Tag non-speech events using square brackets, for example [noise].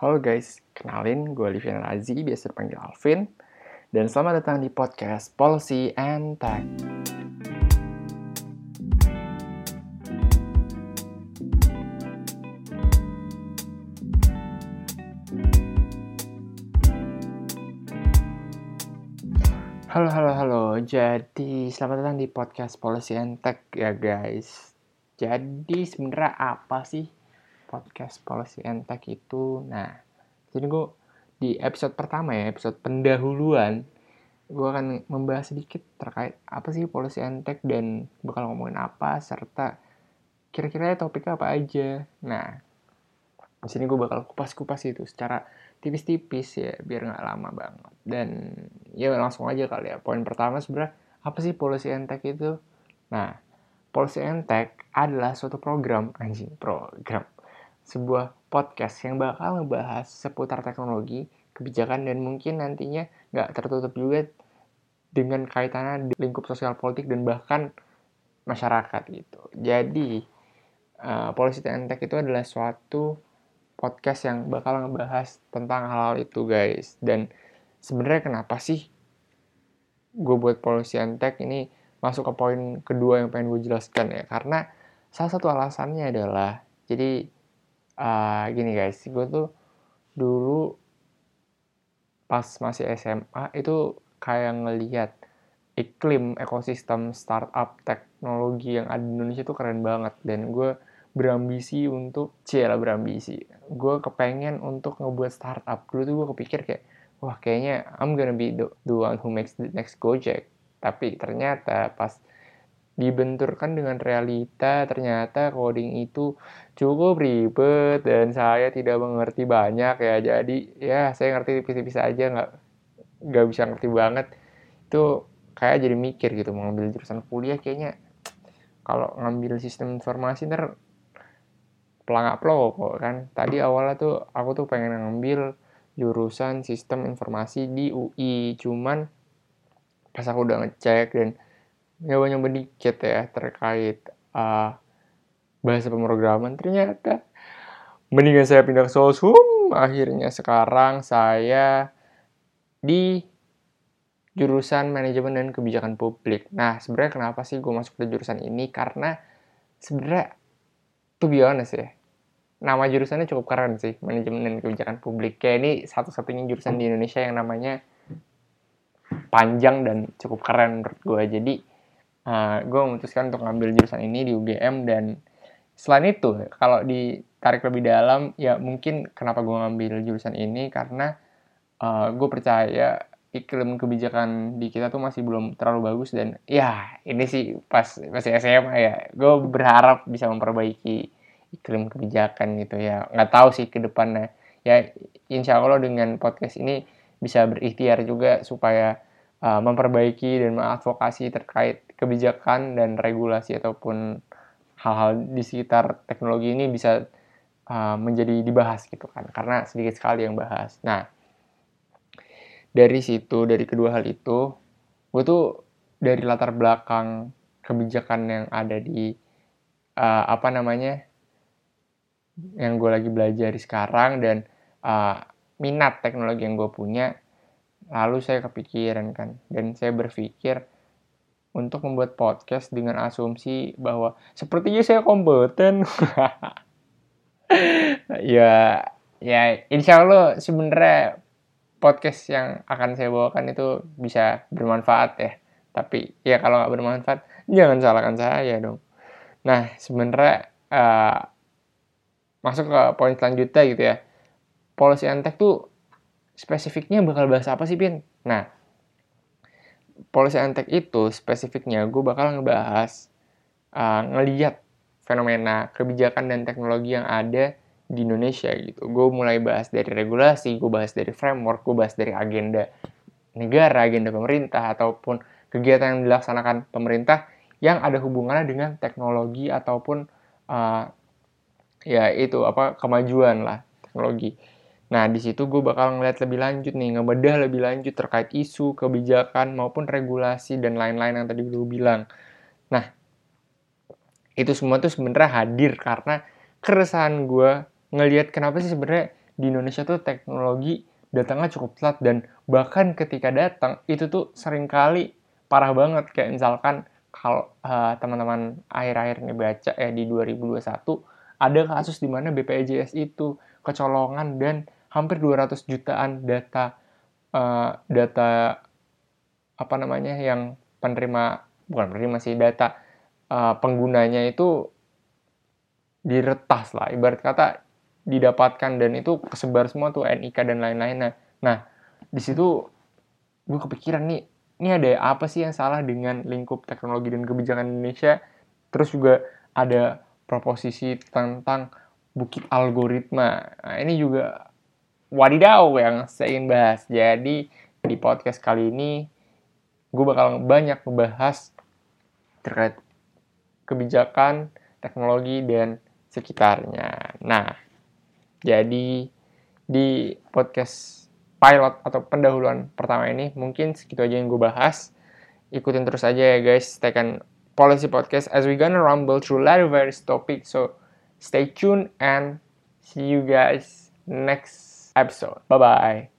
Halo guys, kenalin gue Livian Razi, biasa dipanggil Alvin. Dan selamat datang di podcast Policy and Tech. Halo, halo, halo. Jadi, selamat datang di podcast Policy and Tech ya guys. Jadi, sebenarnya apa sih podcast policy and tech itu. Nah, jadi gue di episode pertama ya, episode pendahuluan, gue akan membahas sedikit terkait apa sih policy and tech dan bakal ngomongin apa, serta kira-kira topiknya apa aja. Nah, di sini gue bakal kupas-kupas itu secara tipis-tipis ya, biar nggak lama banget. Dan ya langsung aja kali ya. Poin pertama sebenarnya apa sih policy and tech itu? Nah, policy and tech adalah suatu program anjing program sebuah podcast yang bakal ngebahas seputar teknologi, kebijakan, dan mungkin nantinya nggak tertutup juga dengan kaitannya di lingkup sosial politik dan bahkan masyarakat gitu. Jadi, uh, Policy and Tech itu adalah suatu podcast yang bakal ngebahas tentang hal-hal itu guys. Dan sebenarnya kenapa sih gue buat Policy and Tech ini masuk ke poin kedua yang pengen gue jelaskan ya. Karena salah satu alasannya adalah, jadi uh, gini guys gue tuh dulu pas masih SMA itu kayak ngelihat iklim ekosistem startup teknologi yang ada di Indonesia tuh keren banget. Dan gue berambisi untuk cila berambisi. Gue kepengen untuk ngebuat startup. Dulu tuh gue kepikir kayak wah kayaknya I'm gonna be the one who makes the next Gojek. Tapi ternyata pas dibenturkan dengan realita ternyata coding itu cukup ribet dan saya tidak mengerti banyak ya. Jadi ya saya ngerti tipis-tipis aja nggak nggak bisa ngerti banget. Itu kayak jadi mikir gitu mau ngambil jurusan kuliah kayaknya. Kalau ngambil sistem informasi ntar pelangak pelok kan. Tadi awalnya tuh aku tuh pengen ngambil jurusan sistem informasi di UI cuman pas aku udah ngecek dan nyoba-nyoba dikit ya terkait uh, bahasa pemrograman. Ternyata mendingan saya pindah ke Sosum akhirnya sekarang saya di jurusan manajemen dan kebijakan publik. Nah sebenarnya kenapa sih gue masuk ke jurusan ini? Karena sebenarnya tuh biasa sih ya nama jurusannya cukup keren sih manajemen dan kebijakan publik. Kayak ini satu-satunya jurusan di Indonesia yang namanya panjang dan cukup keren menurut gue jadi uh, eh, gue memutuskan untuk ngambil jurusan ini di UGM dan selain itu kalau ditarik lebih dalam ya mungkin kenapa gue ngambil jurusan ini? Karena uh, eh, gue percaya iklim kebijakan di kita tuh masih belum terlalu bagus dan ya ini sih pas masih SMA ya gue berharap bisa memperbaiki iklim kebijakan gitu ya. Nggak tahu sih ke depannya. Ya insya Allah dengan podcast ini bisa berikhtiar juga supaya uh, memperbaiki dan mengadvokasi terkait kebijakan dan regulasi ataupun hal-hal di sekitar teknologi ini bisa uh, menjadi dibahas gitu kan karena sedikit sekali yang bahas. Nah dari situ dari kedua hal itu gue tuh dari latar belakang kebijakan yang ada di uh, apa namanya yang gue lagi belajar sekarang dan uh, minat teknologi yang gue punya lalu saya kepikiran kan dan saya berpikir untuk membuat podcast dengan asumsi bahwa sepertinya saya kompeten. [laughs] ya, ya insya Allah sebenarnya podcast yang akan saya bawakan itu bisa bermanfaat ya. Tapi ya kalau nggak bermanfaat, jangan salahkan saya dong. Nah sebenarnya uh, masuk ke poin selanjutnya gitu ya. Policy antek tuh spesifiknya bakal bahas apa sih, Pin? Nah, policy and tech itu spesifiknya gue bakal ngebahas uh, ngeliat fenomena kebijakan dan teknologi yang ada di Indonesia gitu. Gue mulai bahas dari regulasi, gue bahas dari framework, gue bahas dari agenda negara, agenda pemerintah ataupun kegiatan yang dilaksanakan pemerintah yang ada hubungannya dengan teknologi ataupun uh, ya itu apa kemajuan lah teknologi. Nah, di situ gue bakal ngeliat lebih lanjut nih, ngebedah lebih lanjut terkait isu, kebijakan, maupun regulasi, dan lain-lain yang tadi gue bilang. Nah, itu semua tuh sebenarnya hadir karena keresahan gue ngelihat kenapa sih sebenarnya di Indonesia tuh teknologi datangnya cukup telat dan bahkan ketika datang itu tuh sering kali parah banget kayak misalkan kalau uh, teman-teman akhir-akhir ini baca ya di 2021 ada kasus di mana BPJS itu kecolongan dan hampir 200 jutaan data uh, data apa namanya yang penerima bukan penerima sih data uh, penggunanya itu diretas lah. Ibarat kata didapatkan dan itu kesebar semua tuh NIK dan lain-lainnya nah di situ gue kepikiran nih ini ada apa sih yang salah dengan lingkup teknologi dan kebijakan Indonesia? Terus juga ada proposisi tentang bukit algoritma. Nah, ini juga wadidaw yang saya ingin bahas jadi di podcast kali ini gue bakal banyak membahas terkait kebijakan, teknologi, dan sekitarnya. Nah, jadi di podcast pilot atau pendahuluan pertama ini mungkin segitu aja yang gue bahas. Ikutin terus aja ya guys, tekan Policy Podcast as we gonna rumble through lot of various topics. So stay tuned and see you guys next episode. Bye bye.